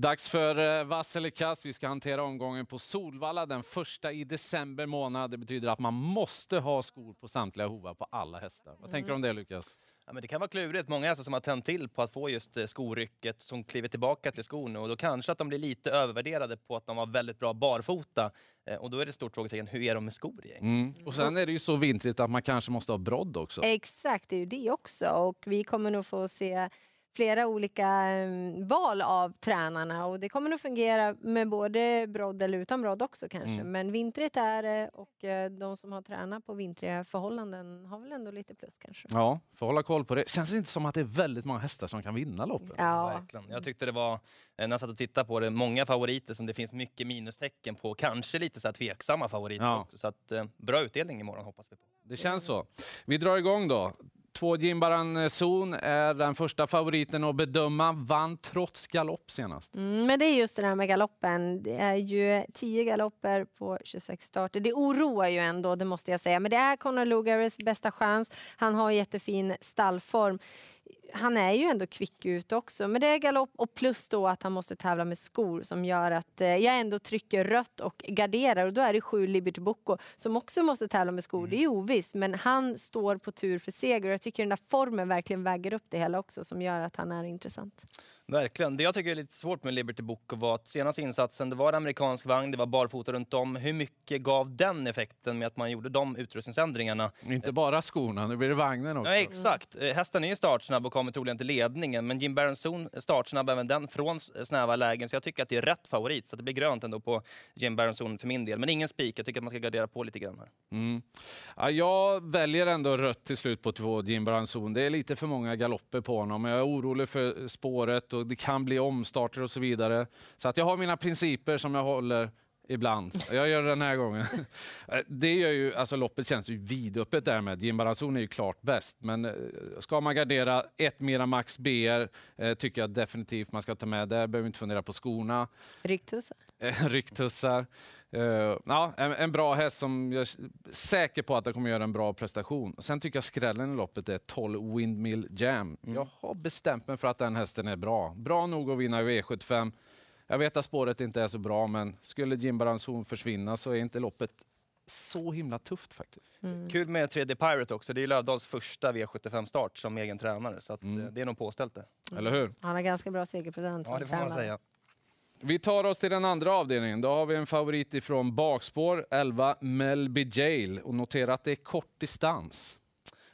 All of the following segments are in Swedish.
Dags för eh, vass eller kast. Vi ska hantera omgången på Solvalla den första i december månad. Det betyder att man måste ha skor på samtliga hovar på alla hästar. Vad tänker du om det Lukas? Ja, men det kan vara klurigt. Många hästar som har tänt till på att få just eh, skorycket som kliver tillbaka till skon och då kanske att de blir lite övervärderade på att de var väldigt bra barfota. Eh, Och då är det ett stort frågetecken, hur är de med skor egentligen? Mm. Och sen är det ju så vintrigt att man kanske måste ha brodd också. Exakt, det är ju det också. Och vi kommer nog få se flera olika mm, val av tränarna och det kommer nog fungera med både brodd eller utan brodd också kanske. Mm. Men vintrigt är det och eh, de som har tränat på vintriga förhållanden har väl ändå lite plus kanske. Ja, får hålla koll på det. Känns det inte som att det är väldigt många hästar som kan vinna loppet? Ja, Verkligen. Jag tyckte det var, eh, när jag satt och tittade på det, många favoriter som det finns mycket minustecken på. Kanske lite så här tveksamma favoriter Ja. också. Så att, eh, bra utdelning imorgon hoppas vi på. Det känns så. Vi drar igång då. Två Jimbaran eh, Zon är den första favoriten att bedöma. Vann trots galopp senast. Mm, men det är just det där med galoppen. Det är ju 10 galopper på 26 starter. Det oroar ju ändå, det måste jag säga. Men det är Conor Lugares bästa chans. Han har jättefin stallform. Han är ju ändå kvick ut också. Men det är galopp och plus då att han måste tävla med skor som gör att eh, jag ändå trycker rött och garderar. Och då är det sju Liberty Bocco som också måste tävla med skor. Det är ju ovisst, men han står på tur för seger. Och jag tycker den där formen verkligen väger upp det hela också som gör att han är intressant. Verkligen. Det jag tycker är lite svårt med Liberty Book var att senaste insatsen, det var en amerikansk vagn, det var barfota runt om. Hur mycket gav den effekten med att man gjorde de utrustningsändringarna? Inte bara skorna, nu blir det vagnen också. Ja, exakt. Eh, Hästen är ju startsnabb och kommer troligen till ledningen, men Jim Baronson är startsnabb även den från snäva lägen, så jag tycker att det är rätt favorit. Så det blir grönt ändå på Jim Baronson för min del. Men ingen spik, jag tycker att man ska gardera på lite grann här. Mm. Ja, jag väljer ändå rött till slut på två Jimbaran Zon. Det är lite för många galopper på honom. Jag är orolig för spåret och det kan bli omstarter och så vidare. Så att jag har mina principer som jag håller ibland. Jag gör det den här gången. Det gör ju, alltså loppet känns ju vidöppet därmed. Jimbaran Zon är ju klart bäst. Men eh, ska man gardera ett mera max BR eh, tycker jag definitivt man ska ta med. Där behöver inte fundera på skorna. Rycktussar. Eh, rycktussar. Eh, ja, en, en bra häst som jag är säker på att den kommer göra en bra prestation. Sen tycker jag skrällen i loppet är 12 Windmill Jam. Jag har bestämt mig för att den hästen är bra. Bra nog att vinna i V75. Jag vet att spåret inte är så bra, men skulle Jim Baranzon försvinna så är inte loppet så himla tufft faktiskt. Mm. Kul med 3D Pirate också. Det är Lövdahls första V75-start som egen tränare, så att, Mm. eh, det är nog påställt där. Eller hur? Han har ganska bra segerprocent Ja, som det får man tränare. säga. Vi tar oss till den andra avdelningen. Då har vi en favorit ifrån bakspår, 11 Melby Jail. Och notera att det är kort distans.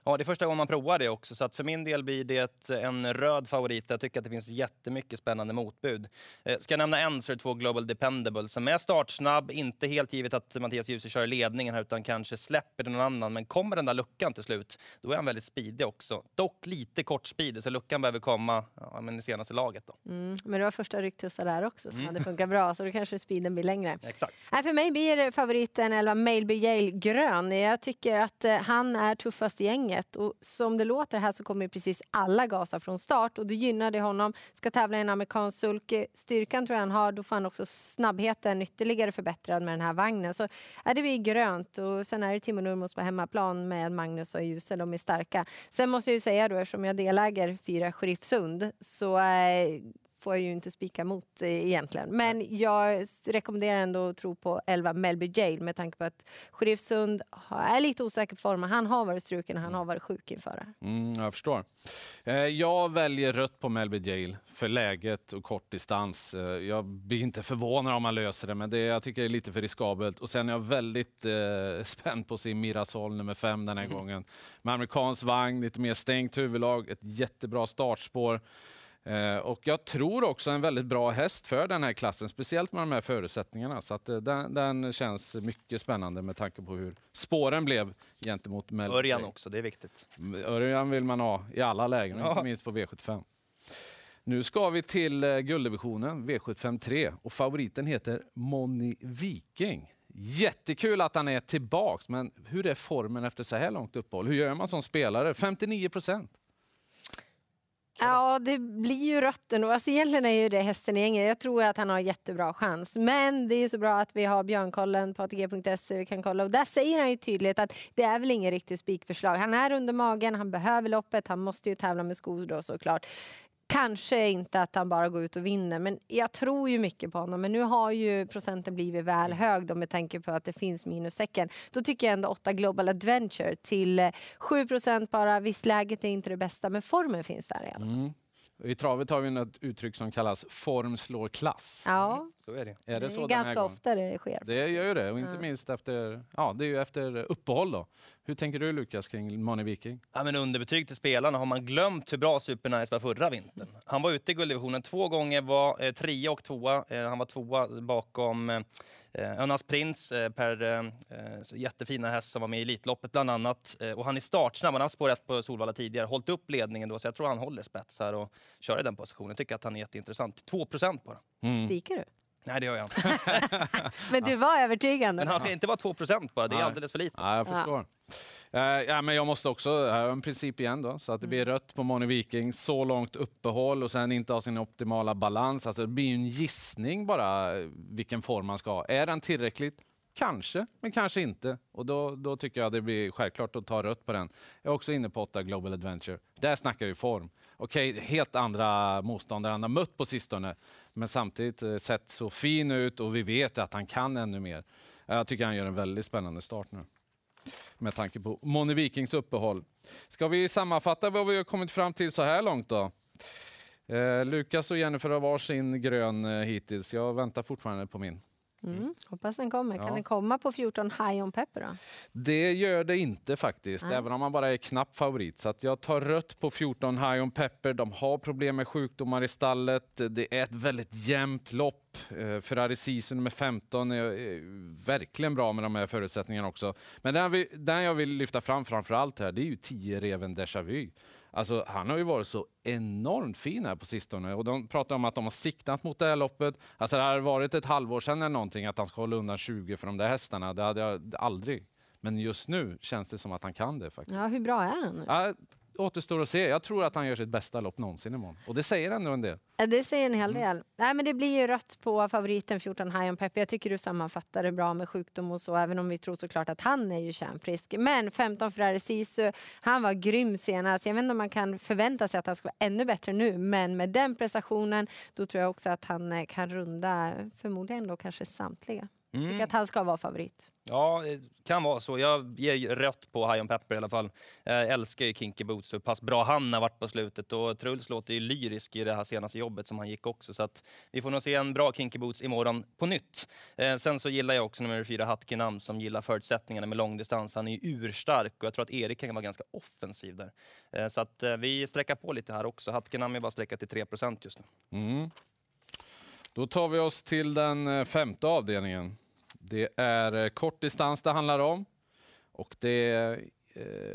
Ja, det är första gången man provar det också, så att för min del blir det en röd favorit. Jag tycker att det finns jättemycket spännande motbud. Eh, ska jag nämna en så är det två Global Dependable som är startsnabb, inte helt givet att Mattias Djuse kör ledningen här, utan kanske släpper det någon annan. Men kommer den där luckan till slut, då är han väldigt speedig också. Dock lite kort speed, så luckan behöver komma ja, men i senaste laget. Då. Mm. Men det var första rycktussar där också som Mm. hade funkat bra så då kanske speeden blir längre. Exakt. Nej, för mig blir favoriten 11 Mailby Yale grön. Jag tycker att eh, han är tuffast i gänget och som det låter här så kommer precis alla gasa från start och då gynnar det honom. Ska tävla i en amerikansk sulke. Styrkan tror jag han har, då får han också snabbheten ytterligare förbättrad med den här vagnen. Så är det blir grönt och sen är det Timo Nurmos på hemmaplan med Magnus och Ljusel. de är starka. Sen måste jag ju säga då eftersom jag deläger fyra Sheriffsund så eh, får jag ju inte spika emot eh, egentligen. Men jag rekommenderar ändå att tro på 11 Melby Jail med tanke på att Sheriffsund har- är lite osäker på formen. Han har varit struken och han har varit sjuk inför det. Mm, jag förstår. Eh, jag väljer rött på Melby Jail för läget och kort distans. Eh, jag blir inte förvånad om han löser det, men det jag tycker är lite för riskabelt. Och sen är jag väldigt eh, spänd på sin Mirasol nummer fem den här gången. Med amerikansk vagn, lite mer stängt huvudlag, ett jättebra startspår. Eh, och jag tror också en väldigt bra häst för den här klassen, speciellt med de här förutsättningarna. Så att, eh, den, den känns mycket spännande med tanke på hur spåren blev gentemot Melby Örjan också, det är viktigt. Örjan vill man ha i alla lägen, Ja. inte minst på V75. Nu ska vi till eh, gulddivisionen, V75 3 och favoriten heter Moni Viking. Jättekul att han är tillbaks, men hur är formen efter så här långt uppehåll? Hur gör man som spelare? 59 procent. Ja, det blir ju rött ändå. Alltså egentligen är ju det hästen i gänget. Jag tror att han har jättebra chans. Men det är ju så bra att vi har Björnkollen på ATG.se. Vi kan kolla och där säger han ju tydligt att det är väl ingen riktigt spikförslag. Han är under magen, han behöver loppet, han måste ju tävla med skor då såklart. Kanske inte att han bara går ut och vinner, men jag tror ju mycket på honom. Men nu har ju procenten blivit väl Mm. hög då med tanke på att det finns minussäcken. Då tycker jag ändå 8 Global Adventure till eh, 7 bara. Visst, läget är inte det bästa, men formen finns där igen. Mm. I travet har vi ett uttryck som kallas form slår klass. Ja, Så är det. Är det, det är ganska gången? ofta det sker. Det gör ju det, och inte Ja. minst efter, ja, det är ju efter uppehåll. Då. Hur tänker du Lukas kring Money Viking? Ja, men underbetyg till spelarna. Har man glömt hur bra Supernice var förra vintern? Han var ute i gulddivisionen två gånger, var eh, trea och tvåa. Eh, han var tvåa bakom eh, Önas Prins eh, per eh, eh, så jättefina häst som var med i Elitloppet bland annat. Eh, och han är startsnabb. Han har haft spår rätt på Solvalla tidigare. Hållit upp ledningen då, så jag tror han håller spets här och kör i den positionen. Jag tycker att han är jätteintressant. 2 bara. Mm. Spikar du? Nej, det gör jag inte. Men du var övertygande. Men han ska inte vara 2 bara. Det är Nej. alldeles för lite. Ja, jag förstår. Eh, ja, men jag måste också ha en princip igen då, så att det blir rött på Money Viking, så långt uppehåll och sen inte ha sin optimala balans. Alltså det blir ju en gissning bara eh, vilken form man ska ha. Är den tillräckligt? Kanske, men kanske inte. Och då, då tycker jag det blir självklart att ta rött på den. Jag är också inne på 8 Global Adventure. Där snackar vi form. Okej, helt andra motståndare han har mött på sistone, men samtidigt eh, sett så fin ut och vi vet att han kan ännu mer. Jag tycker han gör en väldigt spännande start nu med tanke på Moni Vikings uppehåll. Ska vi sammanfatta vad vi har kommit fram till så här långt då? Eh, Lukas och Jennifer har varsin grön eh, hittills. Jag väntar fortfarande på min. Mm, hoppas den kommer. Kan Ja. den komma på 14 High on Pepper då? Det gör det inte faktiskt, Nej. även om man bara är knapp favorit. Så att jag tar rött på 14 High on Pepper. De har problem med sjukdomar i stallet. Det är ett väldigt jämnt lopp. Eh, Ferrari Season nummer 15 är, är verkligen bra med de här förutsättningarna också. Men den, vi, den jag vill lyfta fram framför allt här, det är ju 10 Reven Déjà Vu. Alltså, han har ju varit så enormt fin här på sistone och de pratar om att de har siktat mot det här loppet. Alltså det har varit ett halvår sedan eller någonting att han ska hålla undan 20 för de där hästarna. Det hade jag aldrig. Men just nu känns det som att han kan det faktiskt. Ja, hur bra är han nu? Ja, återstår att se. Jag tror att han gör sitt bästa lopp någonsin imorgon. Och det säger ändå en del. Det säger en hel Mm. del. Nej, men det blir ju rött på favoriten 14 High on Pepper. Jag tycker du sammanfattar det bra med sjukdom och så, även om vi tror såklart att han är ju kärnfrisk. Men 15 Ferrari Sisu, han var grym senast. Jag vet inte om man kan förvänta sig att han ska vara ännu bättre nu, men med den prestationen, då tror jag också att han eh, kan runda förmodligen då kanske samtliga. Mm. tycker att han ska vara favorit. Ja, det kan vara så. Jag ger rött på High on Pepper i alla fall. Jag älskar ju Kinky Boots och hur pass bra han har varit på slutet. Och Truls låter ju lyrisk i det här senaste jobbet som han gick också. Så att vi får nog se en bra Kinky Boots imorgon på nytt. Eh, sen så gillar jag också nummer fyra Hatkinam som gillar förutsättningarna med långdistans. Han är ju urstark och jag tror att Erik kan vara ganska offensiv där. Eh, så att eh, vi sträcker på lite här också. Hatkinam är bara sträckat till 3% just nu. Mm. Då tar vi oss till den eh, femte avdelningen. Det är eh, kort kortdistans det handlar om. Och det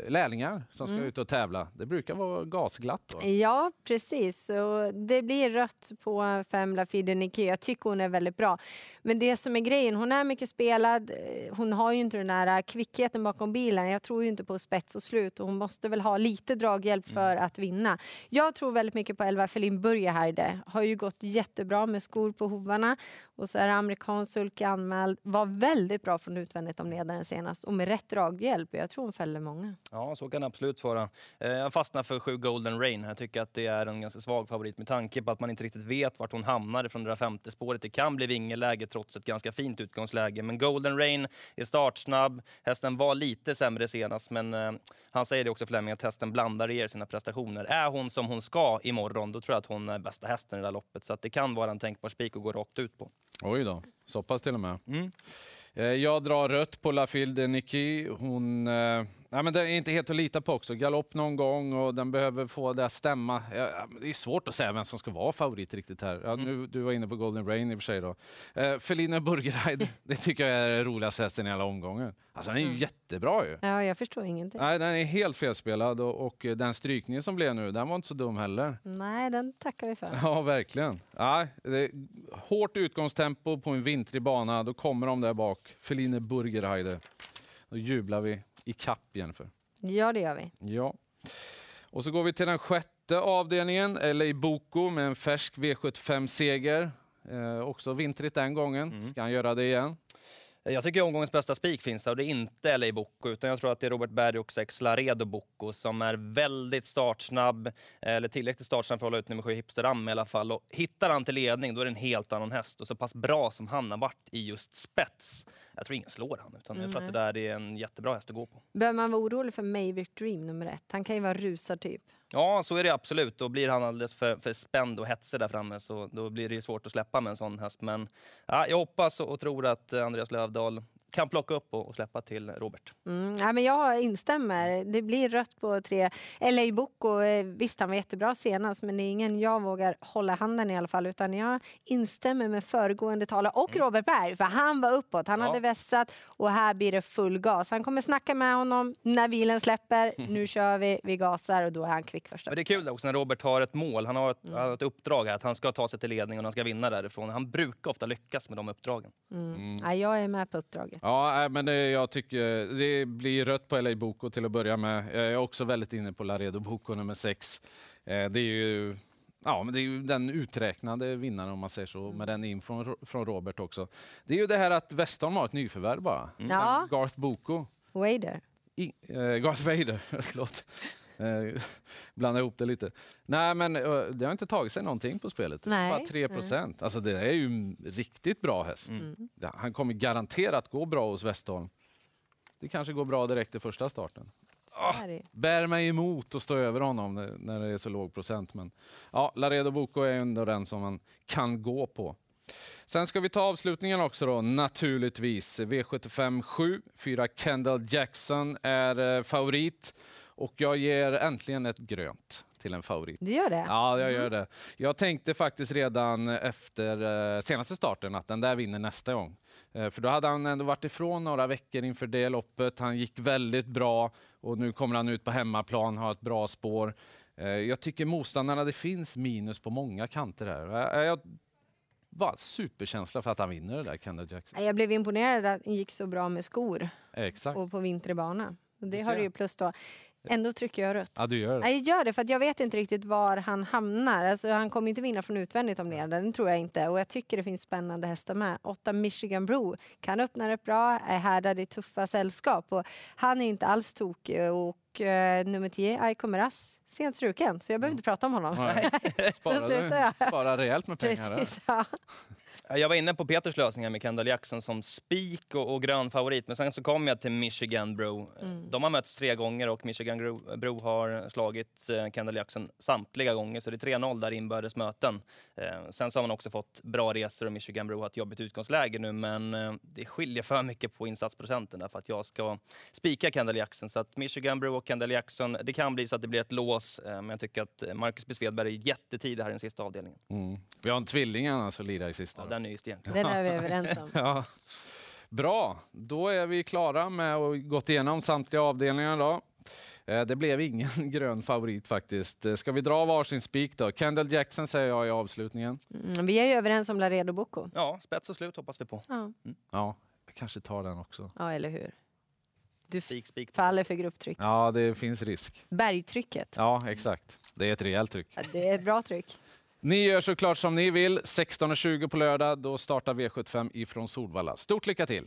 lärlingar som ska Mm. ut och tävla. Det brukar vara gasglatt. Då. Ja, precis. Så det blir rött på fem Lafide Niki. Jag tycker hon är väldigt bra. Men det som är grejen, hon är mycket spelad. Eh, Hon har ju inte den där kvickheten bakom bilen. Jag tror ju inte på spets och slut och hon måste väl ha lite draghjälp för att vinna. Jag tror väldigt mycket på 11 Felin Burjahide. Har ju gått jättebra med skor på hovarna och så är amerikansk sulke anmäld. Var väldigt bra från utvändigt om ledaren senast och med rätt draghjälp. Jag tror hon fäller många. Ja, så kan det absolut vara. Eh, Jag fastnar för sju Golden Rain. Jag tycker att det är en ganska svag favorit med tanke på att man inte riktigt vet vart hon hamnar från det där femte spåret. Det kan bli vingeläge trots ett ganska fint utgångsläge. Men Golden Rain är startsnabb. Hästen var lite sämre senast, men eh, han säger det också Fleming att hästen blandar i sina prestationer. Är hon som hon ska imorgon, då tror jag att hon är bästa hästen i det här loppet. Så att det kan vara en tänkbar spik att gå rakt ut på. Oj då, så pass till och med. Mm. Eh, Jag drar rött på La Fille de Niki. Hon... Nej, men det är inte helt att lita på också. Galopp någon gång och den behöver få det att stämma. Ja, det är svårt att säga vem som ska vara favorit riktigt här. Ja, nu, du var inne på Golden Rain i och för sig. Då. Eh, Feline Burgeride, det tycker jag är den roligaste hästen i alla omgångar. Alltså den är ju jättebra ju. Ja, jag förstår ingenting. Nej, den är helt felspelad och, och den strykningen som blev nu, den var inte så dum heller. Nej, den tackar vi för. Ja, verkligen. Ja, hårt utgångstempo på en vintrig bana. Då kommer de där bak. Feline Burgerheide. Då jublar vi i kapp Jennifer. Ja, det gör vi. Ja. Och så går vi till den sjätte avdelningen, LA Boko med en färsk V75-seger. Eh, också vintrigt den gången. Mm. Ska han göra det igen? Jag tycker omgångens bästa spik finns där och det är inte LA Bocco utan jag tror att det är Robert Berg och sex Laredo Bocco som är väldigt startsnabb eller tillräckligt startsnabb för att hålla ut nummer sju Hipsteram i alla fall. Och hittar han till ledning då är det en helt annan häst och så pass bra som han har varit i just spets. Jag tror ingen slår han utan jag tror att det där är en jättebra häst att gå på. Behöver man vara orolig för Mayvick Dream nummer ett? Han kan ju vara rusartyp. Ja, så är det absolut. Då blir han alldeles för, för spänd och hetsig där framme så då blir det svårt att släppa med en sån häst. Men ja, jag hoppas och tror att Andreas Lövdahl kan plocka upp och, släppa till Robert. Mm, ja, men jag instämmer. Det blir rött på tre. LA Boko, eh, visst han var jättebra senast men det är ingen jag vågar hålla handen i alla fall utan jag instämmer med föregående talare och mm. Robert Berg för han var uppåt. Han ja. hade vässat och här blir det full gas. Han kommer snacka med honom när bilen släpper. Nu kör vi, vi gasar och då är han kvick första. Men det är kul också när Robert har ett mål. Han har ett, mm. ett uppdrag här att han ska ta sig till ledning och han ska vinna därifrån. Han brukar ofta lyckas med de uppdragen. Mm. mm. Ja, jag är med på uppdraget. Ja, men det, jag tycker det blir rött på LA Boko till att börja med. Jag är också väldigt inne på Laredo Boko nummer sex. Eh, det är ju Ja, men det är ju den uträknade vinnaren om man säger så, med den infon från Robert också. Det är ju det här att Westholm har ett nyförvärv bara. Mm. Ja. Garth Boko. Wader. I, äh, Garth Vader, förlåt. Eh, blanda ihop det lite. Nej, men eh, det har inte tagit sig någonting på spelet. Nej. Bara 3 procent. Alltså det är ju en riktigt bra häst. Mm. Han kommer garanterat gå bra hos Westholm. Det kanske går bra direkt i första starten. Oh, bär mig emot och stå över honom när det är så låg procent. Men ja, Laredo Boko är ändå den som man kan gå på. Sen ska vi ta avslutningen också då, naturligtvis. V75 7, 4 Kendall Jackson är eh, favorit. Och jag ger äntligen ett grönt till en favorit. Du gör det? Ja, jag gör mm. det. Jag tänkte faktiskt redan efter eh, senaste starten att den där vinner nästa gång. Eh, för då hade han ändå varit ifrån några veckor inför det loppet. Han gick väldigt bra och nu kommer han ut på hemmaplan, har ett bra spår. Eh, jag tycker motståndarna, det finns minus på många kanter här. Jag var superkänsla för att han vinner det där, Kendall Jackson. Jag blev imponerad att han gick så bra med skor Exakt. och på vintrig bana. Det har du ju plus då. Ändå trycker jag rött. Ja, du gör det. jag gör det för jag vet inte riktigt var han hamnar. Alltså, han kommer inte vinna från utvändigt om det, den tror jag inte. Och jag tycker det finns spännande hästar med. Åtta Michigan Bro kan öppna det bra, är härdad i tuffa sällskap. Och han är inte alls tokig. Och uh, nummer 10, Aiko Meras, sent struken. Så jag behöver inte prata om honom. Spara, spara rejält med pengar. Precis, ja. Jag var inne på Peters lösningar med Kendall Jackson som spik och, och grön favorit, men sen så kom jag till Michigan Bro. Mm. De har mötts tre gånger och Michigan Bro har slagit eh, Kendall Jackson samtliga gånger, så det är 3-0 där inbördes möten. Eh, sen så har man också fått bra resor och Michigan Bro har ett jobbigt utgångsläge nu, men eh, det skiljer för mycket på insatsprocenten för att jag ska spika Kendall Jackson. Så att Michigan Bro och Kendall Jackson, det kan bli så att det blir ett lås, eh, men jag tycker att Marcus B. Svedberg är jättetidig här i den sista avdelningen. Mm. Vi har en tvilling annars som lirar i sista. Den är stenklar. Den är vi överens om. ja. Bra, då är vi klara med att gått igenom samtliga avdelningar. Då. Eh, det blev ingen grön favorit faktiskt. Eh, ska vi dra varsin spik då? Kendall Jackson säger jag i avslutningen. Mm, vi är ju överens om Laredo Bocco. Ja, spets och slut hoppas vi på. Ja, mm. ja jag kanske tar den också. Ja, eller hur. Du spik, spik. faller för grupptryck. Ja, det finns risk. Bergtrycket. Ja, exakt. Det är ett rejält tryck. Ja, det är ett bra tryck. Ni gör såklart som ni vill. 16.20 på lördag, då startar V75 ifrån Solvalla. Stort lycka till!